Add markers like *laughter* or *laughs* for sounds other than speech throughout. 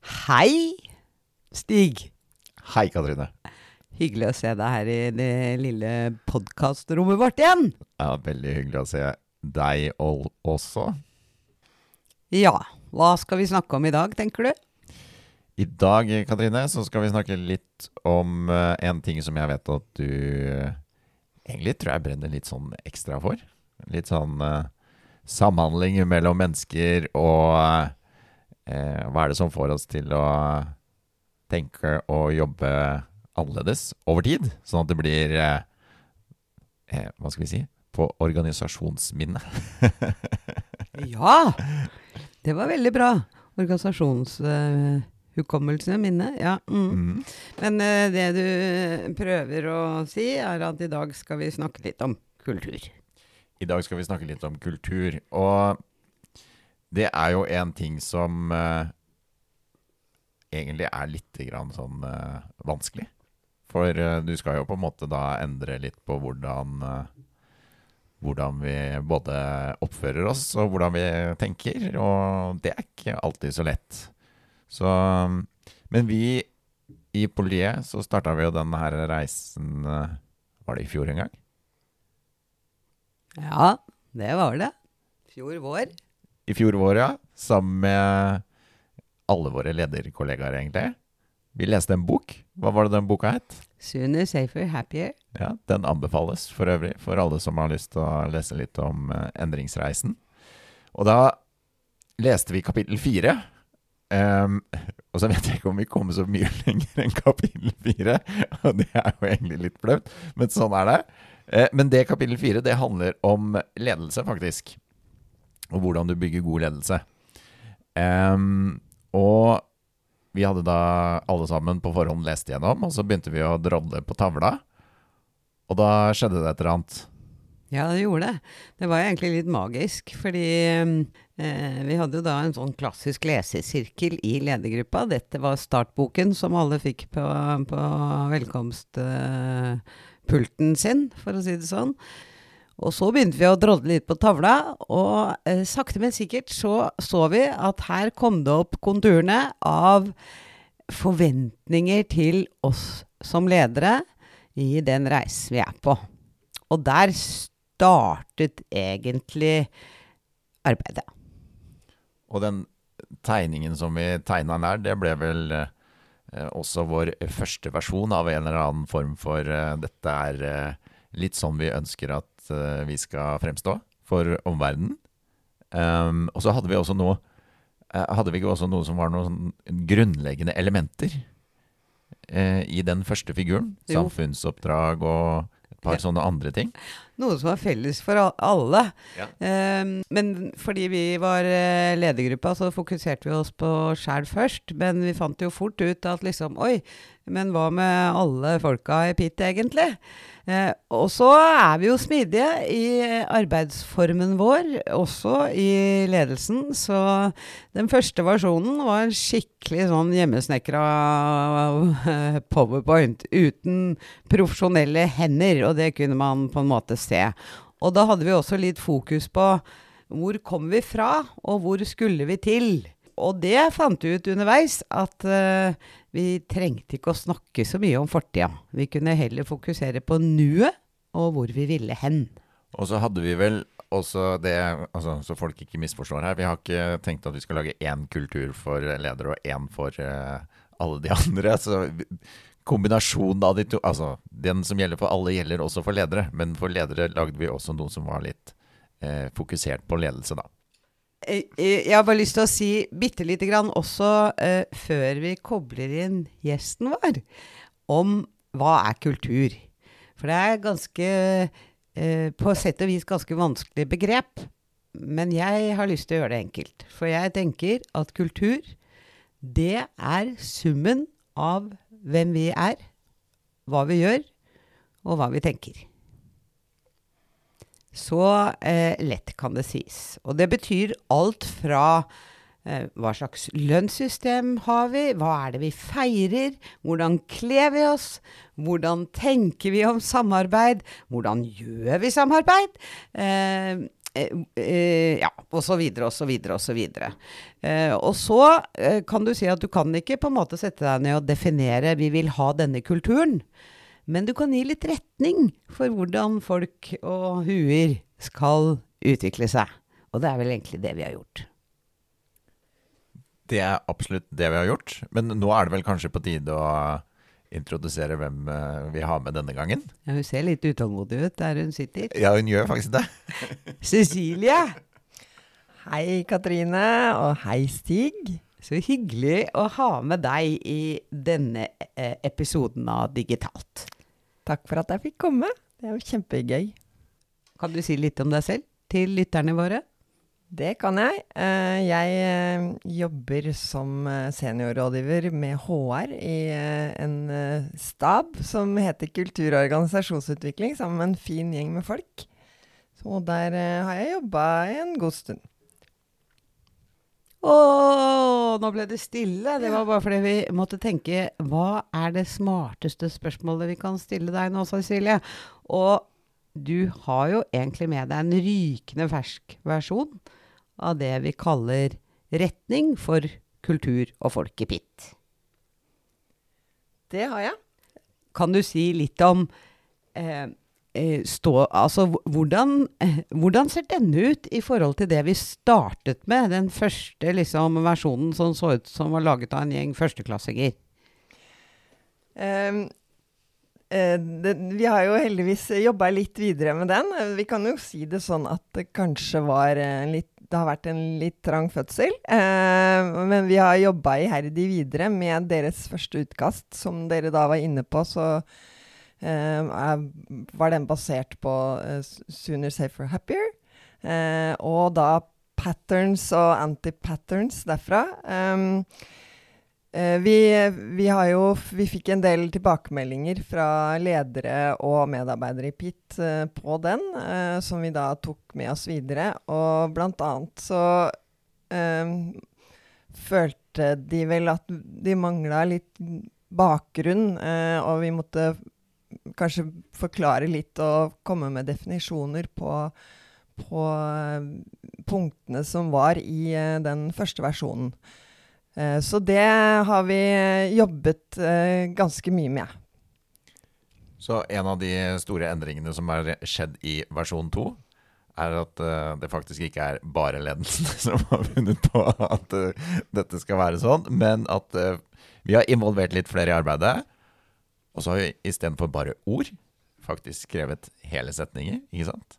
Hei, Stig. Hei, Katrine. Hyggelig å se deg her i det lille podkastrommet vårt igjen. Ja, Veldig hyggelig å se deg også. Ja, hva skal vi snakke om i dag, tenker du? I dag, Katrine, så skal vi snakke litt om uh, en ting som jeg vet at du uh, egentlig tror jeg brenner litt sånn ekstra for. Litt sånn uh, samhandling mellom mennesker og hva er det som får oss til å tenke og jobbe annerledes over tid, sånn at det blir Hva skal vi si? På organisasjonsminne. *laughs* ja! Det var veldig bra. Organisasjonshukommelse, uh, minne. Ja. Mm. Mm. Men uh, det du prøver å si, er at i dag skal vi snakke litt om kultur. I dag skal vi snakke litt om kultur. Og det er jo en ting som uh, egentlig er litt sånn uh, vanskelig. For du skal jo på en måte da endre litt på hvordan hvordan vi både oppfører oss og hvordan vi tenker. Og det er ikke alltid så lett. Så Men vi i politiet så starta vi jo denne her reisen Var det i fjor en gang? Ja, det var det. Fjor vår. I fjor vår, ja. Sammen med alle våre lederkollegaer, egentlig. Vi leste en bok. Hva var det den boka het? Sooner, safer, happier. Ja, Den anbefales for øvrig for alle som har lyst til å lese litt om uh, endringsreisen. Og da leste vi kapittel fire Um, og så vet jeg ikke om vi kommer så mye *laughs* lenger enn kapittel fire. Og det er jo egentlig litt flaut, men sånn er det. Uh, men det kapittel fire det handler om ledelse, faktisk. Og hvordan du bygger god ledelse. Um, og vi hadde da alle sammen på forhånd lest igjennom, og så begynte vi å drodle på tavla. Og da skjedde det et eller annet. Ja, det gjorde det. Det var egentlig litt magisk, fordi eh, vi hadde jo da en sånn klassisk lesesirkel i ledergruppa. Dette var startboken som alle fikk på, på velkomstpulten sin, for å si det sånn. Og så begynte vi å drodle litt på tavla, og eh, sakte, men sikkert så så vi at her kom det opp konturene av forventninger til oss som ledere i den reisen vi er på. Og der startet egentlig arbeidet. Og den tegningen som vi tegna der, det ble vel eh, også vår første versjon av en eller annen form for eh, Dette er eh, litt sånn vi ønsker at vi skal fremstå for omverdenen. Um, og så hadde vi også noe eh, Hadde vi ikke også noe som var noen grunnleggende elementer uh, i den første figuren? Jo. Samfunnsoppdrag og et par ja. sånne andre ting. Noe som var felles for alle. Ja. Um, men fordi vi var uh, ledergruppa, så fokuserte vi oss på sjæl først. Men vi fant jo fort ut at liksom Oi, men hva med alle folka i PIT, egentlig? Eh, og så er vi jo smidige i arbeidsformen vår, også i ledelsen. Så den første versjonen var en skikkelig sånn hjemmesnekra eh, powerpoint. Uten profesjonelle hender, og det kunne man på en måte se. Og da hadde vi også litt fokus på hvor kom vi fra, og hvor skulle vi til? Og det fant vi ut underveis, at uh, vi trengte ikke å snakke så mye om fortida. Vi kunne heller fokusere på nuet og hvor vi ville hen. Og så hadde vi vel også det, altså, så folk ikke misforstår her, vi har ikke tenkt at vi skal lage én kultur for ledere og én for uh, alle de *laughs* andre. Så kombinasjonen av de to Altså, den som gjelder for alle, gjelder også for ledere. Men for ledere lagde vi også noe som var litt eh, fokusert på ledelse, da. Eh, eh, jeg har bare lyst til å si bitte lite grann også, eh, før vi kobler inn gjesten vår, om hva er kultur. For det er ganske, eh, på sett og vis ganske vanskelig begrep. Men jeg har lyst til å gjøre det enkelt. For jeg tenker at kultur, det er summen av hvem vi er, hva vi gjør, og hva vi tenker. Så eh, lett kan det sies. Og det betyr alt fra eh, hva slags lønnssystem har vi, hva er det vi feirer, hvordan kler vi oss, hvordan tenker vi om samarbeid, hvordan gjør vi samarbeid? Eh, ja, og så videre og så videre og så videre. Eh, og så eh, kan du si at du kan ikke på en måte sette deg ned og definere 'vi vil ha denne kulturen'. Men du kan gi litt retning for hvordan folk og huer skal utvikle seg. Og det er vel egentlig det vi har gjort. Det er absolutt det vi har gjort. Men nå er det vel kanskje på tide å introdusere hvem eh, vi har med denne gangen? Ja, Hun ser litt utålmodig ut der hun sitter. Ja, hun gjør faktisk det. *laughs* Cecilie! Hei, Katrine. Og hei, Stig. Så hyggelig å ha med deg i denne eh, episoden av Digitalt. Takk for at jeg fikk komme. Det er jo kjempegøy. Kan du si litt om deg selv til lytterne våre? Det kan jeg. Eh, jeg eh, jobber som eh, seniorrådgiver med HR i en stab som heter Kultur- og organisasjonsutvikling, sammen med en fin gjeng med folk. Så der har jeg jobba en god stund. Å, nå ble det stille. Det var bare fordi vi måtte tenke Hva er det smarteste spørsmålet vi kan stille deg nå, Cecilie? Og du har jo egentlig med deg en rykende fersk versjon av det vi kaller retning for kultur og folk i Pitt. Det har jeg. Kan du si litt om eh, Eh, stå Altså, hvordan, eh, hvordan, ser denne ut i forhold til det vi startet med? Den første liksom, versjonen som så ut som var laget av en gjeng førsteklassinger? Um, uh, det, vi har jo heldigvis jobba litt videre med den. Vi kan jo si det sånn at det kanskje var litt det har vært en litt trang fødsel. Eh, men vi har jobba iherdig videre med deres første utkast. Som dere da var inne på, så eh, var den basert på eh, Sooner, Safer, Happier. Uh, og da patterns og anti-patterns derfra. Um, vi, vi, har jo Vi fikk en del tilbakemeldinger fra ledere og medarbeidere i PIT på den, som vi da tok med oss videre. Og blant annet så følte de vel at de mangla litt bakgrunn, og vi måtte kanskje forklare litt og komme med definisjoner på, på punktene som var i den første versjonen. Uh, så det har vi jobbet ganske mye med. Så en av de store endringene som har skjedd i versjon 2, er at det faktisk ikke er bare ledelsen *laughs* som har funnet på at dette skal være sånn, men at vi har involvert litt flere i arbeidet. Og så har vi istedenfor bare ord faktisk skrevet hele setninger, ikke sant?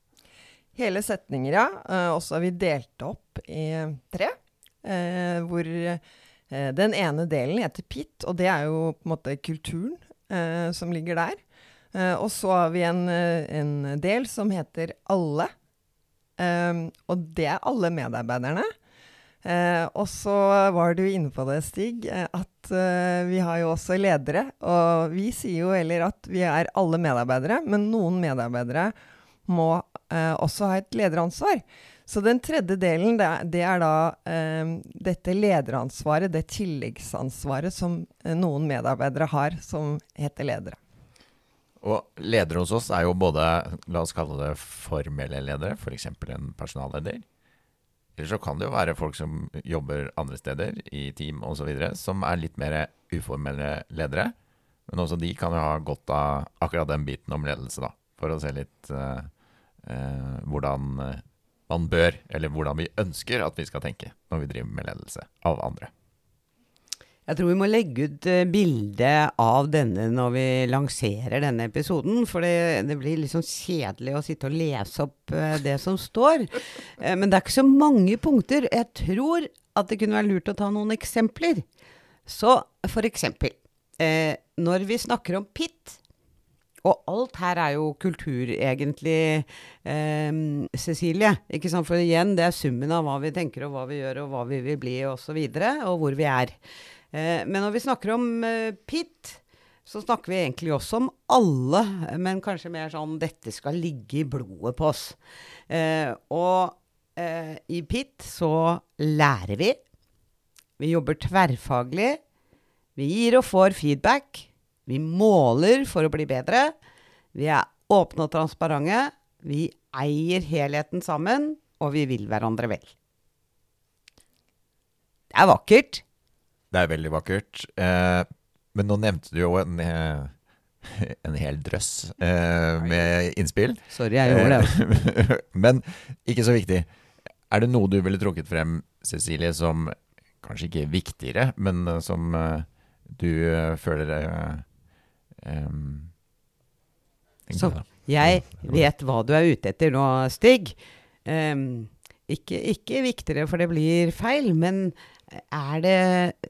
Hele setninger, ja. Og så har vi delt opp i tre. Hvor den ene delen heter PIT, og det er jo på en måte kulturen som ligger der. og så har vi en, en, del som heter alle. og det er alle medarbeiderne. Eh, og så var du inne på det, Stig, eh, at eh, vi har jo også ledere. Og vi sier jo heller at vi er alle medarbeidere, men noen medarbeidere må eh, også ha et lederansvar. Så den tredje delen, det er, da eh, dette lederansvaret, det tilleggsansvaret som eh, noen medarbeidere har, som heter ledere. Og ledere hos oss er jo både, la oss kalle det formelle ledere, f.eks. en personalleder. Eller så kan det jo være folk som jobber andre steder, i team osv., som er litt mer uformelle ledere. Men også de kan jo ha godt av akkurat den biten om ledelse, da. For å se litt uh, uh, hvordan man bør, eller hvordan vi ønsker at vi skal tenke når vi driver med ledelse av andre. Jeg tror vi må legge ut uh, bilde av denne når vi lanserer denne episoden. For det, det blir litt sånn kjedelig å sitte og lese opp uh, det som står. Uh, *laughs* men det er ikke så mange punkter. Jeg tror at det kunne være lurt å ta noen eksempler. Så for eksempel, når vi snakker om PIT og alt her er jo kultur, egentlig, eh, Cecilie. Ikke sant? For igjen, det er summen av hva vi tenker, og hva vi gjør, og hva vi vil bli, og, så videre, og hvor vi er. Eh, men når vi snakker om eh, PIT, så snakker vi egentlig også om alle, men kanskje mer sånn dette skal ligge i blodet på oss. Eh, og eh, i PIT så lærer vi. Vi jobber tverrfaglig. Vi gir og får feedback. Vi måler for å bli bedre. Vi er åpne og transparente. Vi eier helheten sammen, og vi vil hverandre vel. Det er vakkert. Det er veldig vakkert. Eh, men nå nevnte du jo en, eh, *laughs* en hel drøss eh, med innspill. Sorry, jeg gjorde det. *laughs* men ikke så viktig. Er det noe du ville trukket frem, Cecilie, som kanskje ikke er viktigere, men eh, som du føler føler um, Så jeg vet hva du er ute etter nå, Stig. Um, ikke, ikke, viktigere, for det blir feil, men er det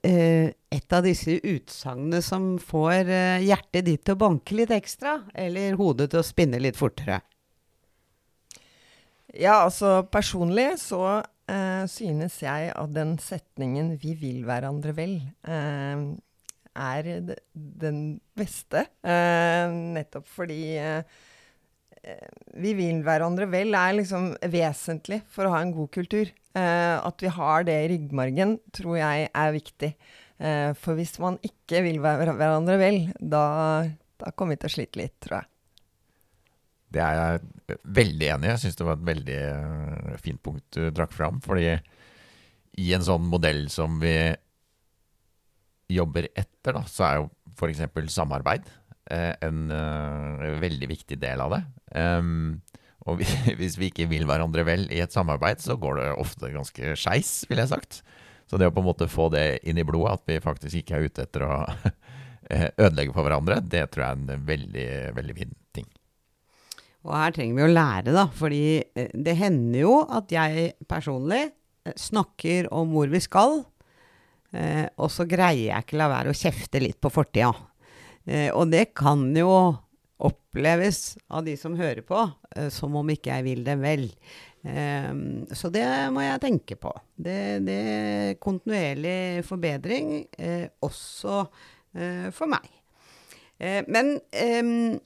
uh, et av disse utsagnene som får uh, hjertet ditt til å banke litt ekstra, eller hodet til å spinne litt fortere? Ja, altså personlig så uh, synes jeg at den setningen 'vi vil hverandre vel' er den beste. nettopp fordi vi vil hverandre vel er liksom vesentlig for å ha en god kultur. Eh, at vi har det i ryggmargen, tror jeg er viktig. Uh, for hvis man ikke vil hverandre vel, da, da, kommer vi til å slite litt, tror jeg. Det er jeg veldig enig i. Jeg syns det var et veldig fint punkt du drakk fram. Fordi i en sånn modell som vi jobber etter, da, så er jo f.eks. samarbeid en veldig viktig del av det. Um, og *laughs* hvis vi ikke vil hverandre vel i et samarbeid, så går det ofte ganske skeis, ville jeg sagt. Så det å på en måte få det inn i blodet, at vi faktisk ikke er ute etter å *laughs* eh, ødelegge for hverandre, det tror jeg er en veldig, veldig fin ting. Og her trenger vi å lære, da. Fordi eh, det hender jo at jeg personlig eh, snakker om hvor vi skal, og så greier jeg ikke la være å kjefte litt på fortida. Og det kan jo oppleves av de som hører på, eh, som om ikke jeg vil dem vel. Um, så det må jeg tenke på. Det, er kontinuerlig forbedring, eh, også eh, for meg. Eh, men eh,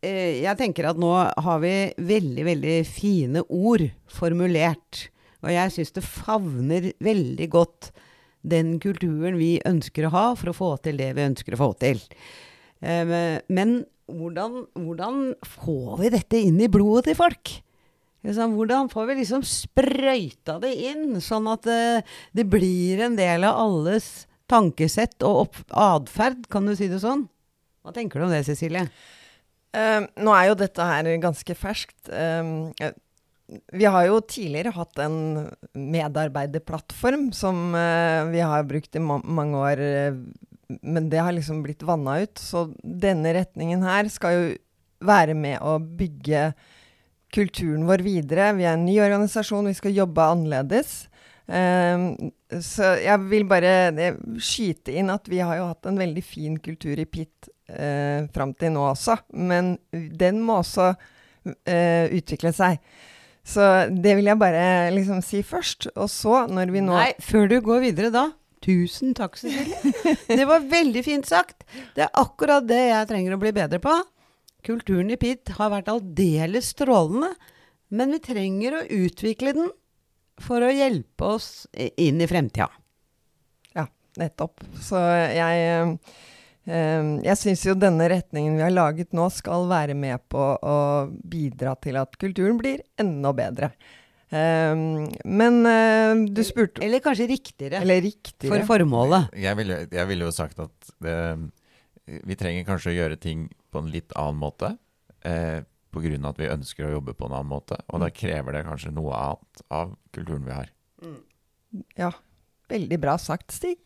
jeg tenker at nå har vi veldig, veldig fine ord formulert. Og jeg syns det favner veldig godt den kulturen vi ønsker å ha for å få til det vi ønsker å få til. Eh, men hvordan, hvordan, får vi dette inn i blodet til folk? Hvordan får vi liksom sprøyta det inn, sånn at eh, det blir en del av alles tankesett og atferd, kan du si det sånn? Hva tenker du om det, Cecilie? Uh, nå er jo dette her ganske ferskt. Uh, vi har jo tidligere hatt en medarbeiderplattform som uh, vi har brukt i ma mange år men det har liksom blitt vanna ut. Så denne retningen her skal jo være med å bygge kulturen vår videre. Vi er en ny organisasjon, vi skal jobbe annerledes. Uh, så jeg vil bare skyte inn at vi har jo hatt en veldig fin kultur i PIT uh, fram til nå også. Men den må også utvikle seg. Så det vil jeg bare liksom si først. Og så, når vi nå Nei, før du går videre da. Tusen takk, Cecilie. *laughs* Det var veldig fint sagt. Det er akkurat det jeg trenger å bli bedre på. Kulturen i PIT har vært aldeles strålende, men vi trenger å utvikle den for å hjelpe oss inn i fremtida. Ja, nettopp. Så jeg eh, jeg syns jo denne retningen vi har laget nå, skal være med på å bidra til at kulturen blir enda bedre. Um, men uh, du spurte Eller kanskje riktigere. Eller riktigere. For formålet. Jeg ville, jeg ville jo sagt at det, vi trenger kanskje å gjøre ting på en litt annen måte. Eh, Pga. at vi ønsker å jobbe på en annen måte. Og da mm. krever det kanskje noe annet av kulturen vi har. Mm. Ja. Veldig bra sagt, Stig.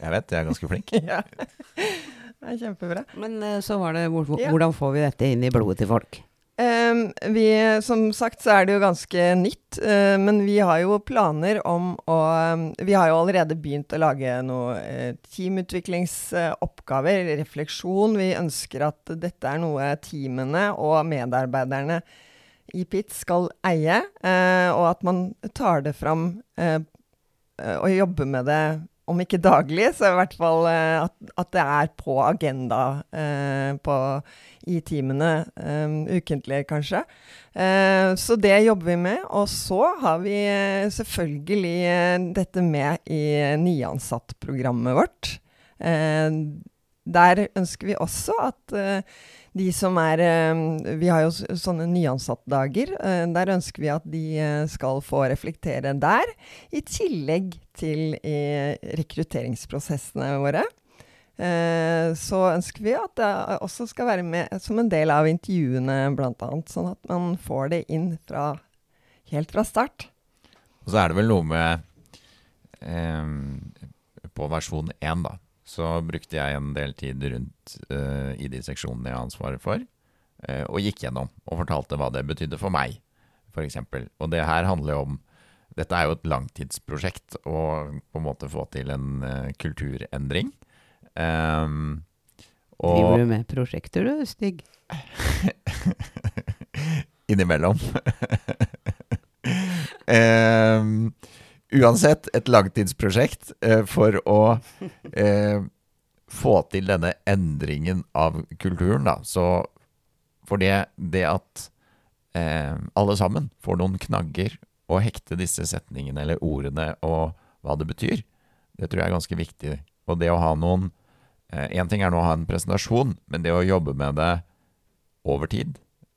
Jeg vet, jeg er ganske flink. *laughs* ja. Det er kjempebra. Men uh, så var det hvor, hvordan får vi dette inn i blodet til folk? Um, vi, som sagt så er det jo ganske nytt, uh, men vi har jo planer om å um, Vi har jo allerede begynt å lage noen uh, teamutviklingsoppgaver, uh, refleksjon. Vi ønsker at dette er noe teamene og medarbeiderne i PIT skal eie, og at man tar det fram og jobber med det om ikke daglig, så i hvert fall at, at det er på agenda på i timene um, ukentlig, kanskje. Uh, så det jobber vi med. Og så har vi uh, selvfølgelig uh, dette med i nyansattprogrammet vårt. der ønsker vi også at de som er Vi har jo sånne nyansattdager. der ønsker vi at de skal få reflektere der, i tillegg til rekrutteringsprosessene våre. Eh, så ønsker vi at det også skal være med som en del av intervjuene, bl.a. Sånn at man får det inn fra, helt fra start. Og så er det vel noe med eh, På versjon 1, da, så brukte jeg en del tid rundt eh, i de seksjonene jeg har ansvaret for, eh, og gikk gjennom og fortalte hva det betydde for meg, f.eks. Og det her handler jo om dette er jo et langtidsprosjekt å på en måte få til en uh, kulturendring. Um, og Driver du med prosjekter du, Stig? *laughs* Innimellom. um, *laughs* uansett et langtidsprosjekt uh, for å uh, få til denne endringen av kulturen, da. Så for det, det at alle sammen får noen knagger å hekte disse setningene eller ordene og hva det betyr, det tror jeg er ganske viktig. Og det å ha noen Én eh, ting er nå å ha en presentasjon, men det å jobbe med det over tid,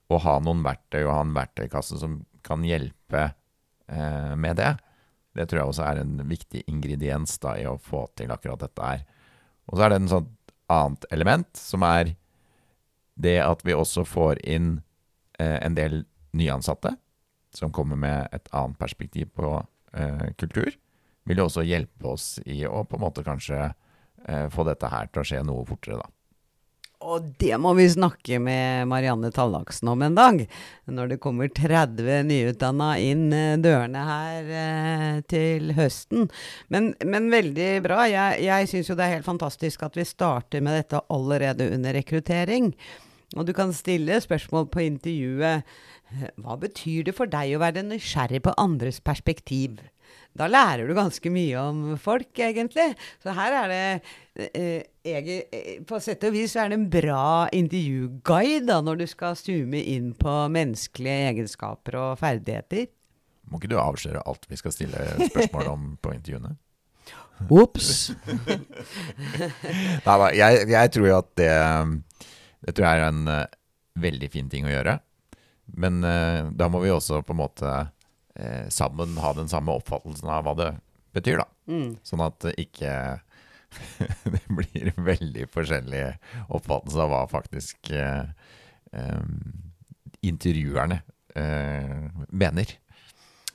og ha noen verktøy og ha en verktøykasse som kan hjelpe eh, med det, det tror jeg også er en viktig ingrediens da, i å få til akkurat dette her. Og så er det en sånn annet element, som er det at vi også får inn eh, en del nyansatte som kommer med et annet perspektiv på eh, kultur, vil jo også hjelpe oss i å på en måte kanskje eh, få dette her til å skje noe fortere, da. Og det må vi snakke med Marianne Tallaksen om en dag. Når det kommer 30 nyutdanna inn eh, dørene her eh, til høsten. Men, men, veldig bra. Jeg, jeg syns jo det er helt fantastisk at vi starter med dette allerede under rekruttering. Og du kan stille spørsmål på intervjuet. Hva betyr det for deg å være nysgjerrig på andres perspektiv? da lærer du ganske mye om folk, egentlig. Så her er det eh, jeg, På sett og vis er det en bra intervjuguide da, når du skal zoome inn på menneskelige egenskaper og ferdigheter. Må ikke du avsløre alt vi skal stille spørsmål om på intervjuene? Ops! *laughs* Nei da, jeg, jeg, tror jo at det Det tror jeg er en uh, veldig fin ting å gjøre. Men uh, da må vi også på en måte uh, sammen ha den samme oppfattelsen av hva det betyr, da. Mm. Sånn at det ikke *laughs* det blir veldig forskjellig oppfattelse av hva faktisk eh, intervjuerne mener.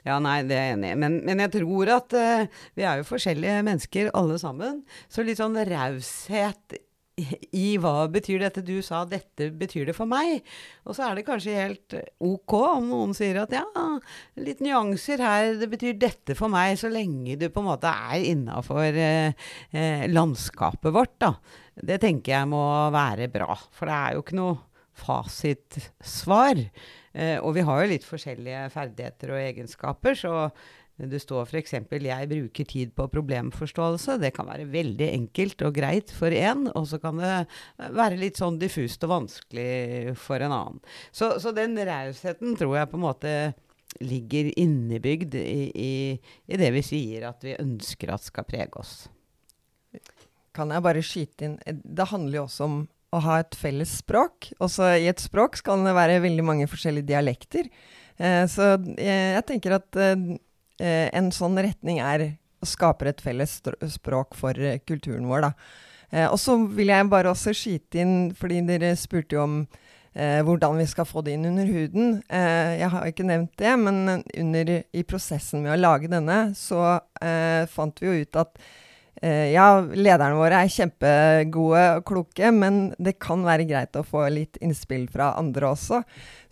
Ja, nei, det er jeg enig i. Men, men, jeg tror at uh, vi er jo forskjellige mennesker alle sammen. Så litt sånn raushet i hva betyr dette du sa, dette betyr det for meg. Og så er det kanskje helt ok om noen sier at ja, litt nyanser her, det betyr dette for meg, så lenge du på en måte er innafor eh, eh, landskapet vårt, da. Det tenker jeg må være bra. For det er jo ikke noe fasitsvar. Eh, og vi har jo litt forskjellige ferdigheter og egenskaper, så det står f.eks.: Jeg bruker tid på problemforståelse. Det kan være veldig enkelt og greit for én, og så kan det være litt sånn diffust og vanskelig for en annen. Så, så den rausheten tror jeg på en måte ligger innebygd i, i, i, det vi sier at vi ønsker at skal prege oss. Kan jeg bare skyte inn Det handler jo også om å ha et felles språk. Også I et språk skal det være veldig mange forskjellige dialekter. Eh, så jeg, jeg tenker at eh, eh, en sånn retning er å skape et felles språk for eh, kulturen vår. Da. Eh, og så vil jeg bare også skyte inn, fordi dere spurte jo om eh, hvordan vi skal få det inn under huden. Eh, jeg har ikke nevnt det, men under, i prosessen med å lage denne, så eh, fant vi jo ut at eh, ja, lederne våre er kjempegode og kloke, men det kan være greit å få litt innspill fra andre også.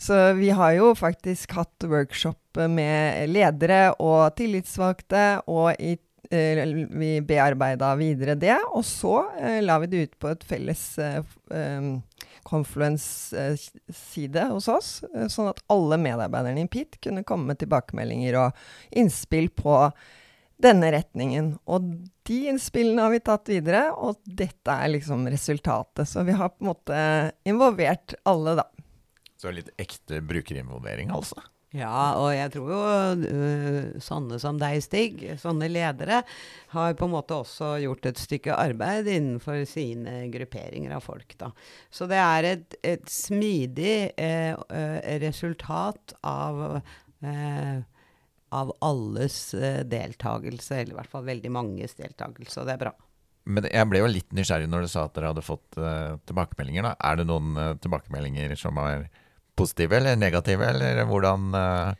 Så vi har jo faktisk hatt workshop med ledere og tillitsvalgte, og i, eh, vi bearbeida videre det. Og så eh, la vi det ut på et felles eh, um, Confluence-side hos oss, eh, sånn at alle medarbeiderne i PIT kunne komme med tilbakemeldinger og innspill på denne retningen. Og de innspillene har vi tatt videre, og dette er liksom resultatet. Så vi har på en måte involvert alle, da. Så litt ekte brukerinvolvering, altså? Ja, og jeg tror jo uh, sånne som deg, Stig, sånne ledere, har på en måte også gjort et stykke arbeid innenfor sine grupperinger av folk. da. Så det er et, et smidig uh, uh, resultat av av alles deltakelse, eller i hvert fall veldig manges deltakelse, og det er bra. Men jeg ble jo litt nysgjerrig når du sa at dere hadde fått tilbakemeldinger. da. Er det noen tilbakemeldinger som er positive eller negative, eller hvordan uh...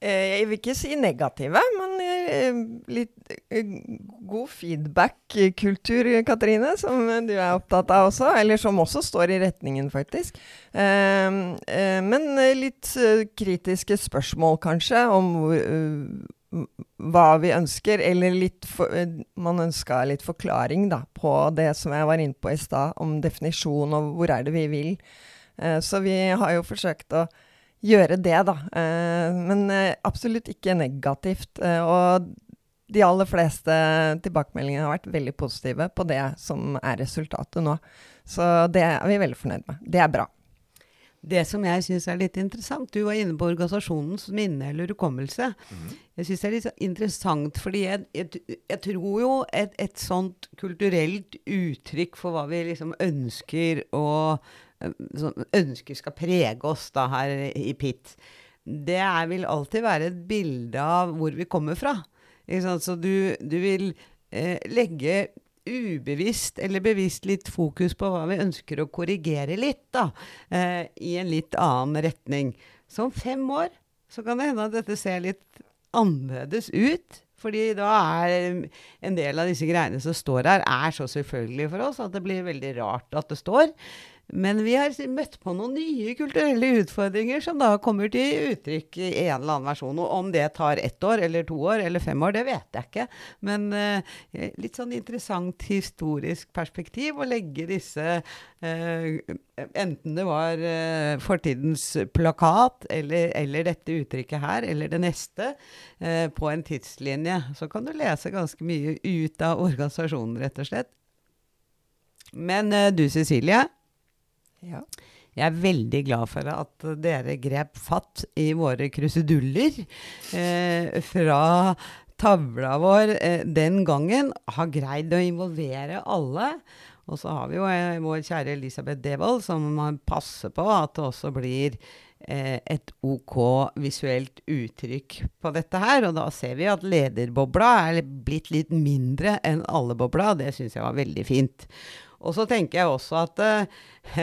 Jeg vil ikke si negative, men eh, litt god feedback-kultur, Katrine, som du er opptatt av også. Eller som også står i retningen, faktisk. Men litt kritiske spørsmål, kanskje, om hva vi ønsker. Eller litt for, man ønska litt forklaring da, på det som jeg var inne på i stad, om definisjon og hvor er det vi vil. Eh, så vi har jo forsøkt å gjøre det, da. Eh, men eh, absolutt ikke negativt. og de aller fleste tilbakemeldingene har vært veldig positive på det som er resultatet nå. Så det er vi veldig fornøyd med. Det er bra. Det som jeg syns er litt interessant Du var inne på organisasjonens minne eller hukommelse. Mm. Jeg syns det er litt interessant, fordi jeg, jeg, jeg tror jo et, et, sånt kulturelt uttrykk for hva vi liksom ønsker å ønsker skal prege oss da her i PIT, det er, vil alltid være et bilde av hvor vi kommer fra. Så du, du vil eh, legge ubevisst eller bevisst litt fokus på hva vi ønsker å korrigere litt, da, eh, i en litt annen retning. Så om fem år så kan det hende at dette ser litt annerledes ut. Fordi da er en del av disse greiene som står her, er så selvfølgelig for oss at det blir veldig rart at det står. Men vi har møtt på noen nye kulturelle utfordringer som da kommer til uttrykk i en eller annen versjon. Og om det tar ett år eller to år eller fem år, det vet jeg ikke. Men eh, litt sånn interessant historisk perspektiv å legge disse eh, Enten det var eh, fortidens plakat eller, eller, dette uttrykket her, eller det neste, på en tidslinje. Så kan du lese ganske mye ut av organisasjonen, rett og slett. Men du Cecilie, ja. Jeg er veldig glad for at dere grep fatt i våre kruseduller eh, fra tavla vår eh, den gangen. Har greid å involvere alle. Og så har vi jo eh, vår kjære Elisabeth Devold, som passer på at det også blir eh, et OK visuelt uttrykk på dette her. Og da ser vi at lederbobla er blitt litt mindre enn alle-bobla. Det syns jeg var veldig fint. Og så tenker jeg også at uh, *laughs*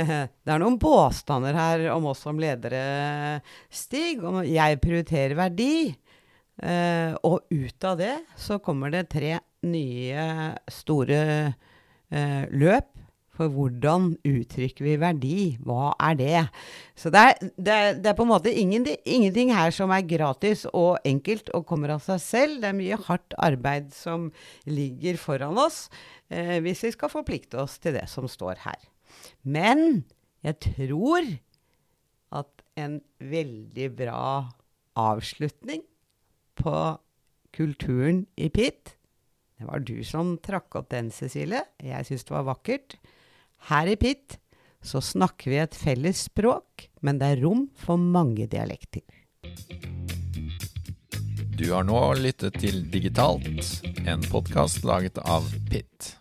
det er noen påstander her om oss som ledere, Stig. Om jeg prioriterer verdi. Uh, og ut av det så kommer det tre nye store uh, løp for hvordan uttrykker vi verdi? Hva er det? Så det er, det er, det er på en måte ingenting, ingenting, her som er gratis og enkelt og kommer av seg selv. Det er mye hardt arbeid som ligger foran oss eh, hvis vi skal forplikte oss til det som står her. Men jeg tror at en veldig bra avslutning på kulturen i PIT det var du som trakk opp den, Cecilie. Jeg syns det var vakkert. Her i PIT så snakker vi et felles språk, men det er rom for mange dialekter. Du har nå lyttet til Digitalt, en podkast laget av PIT.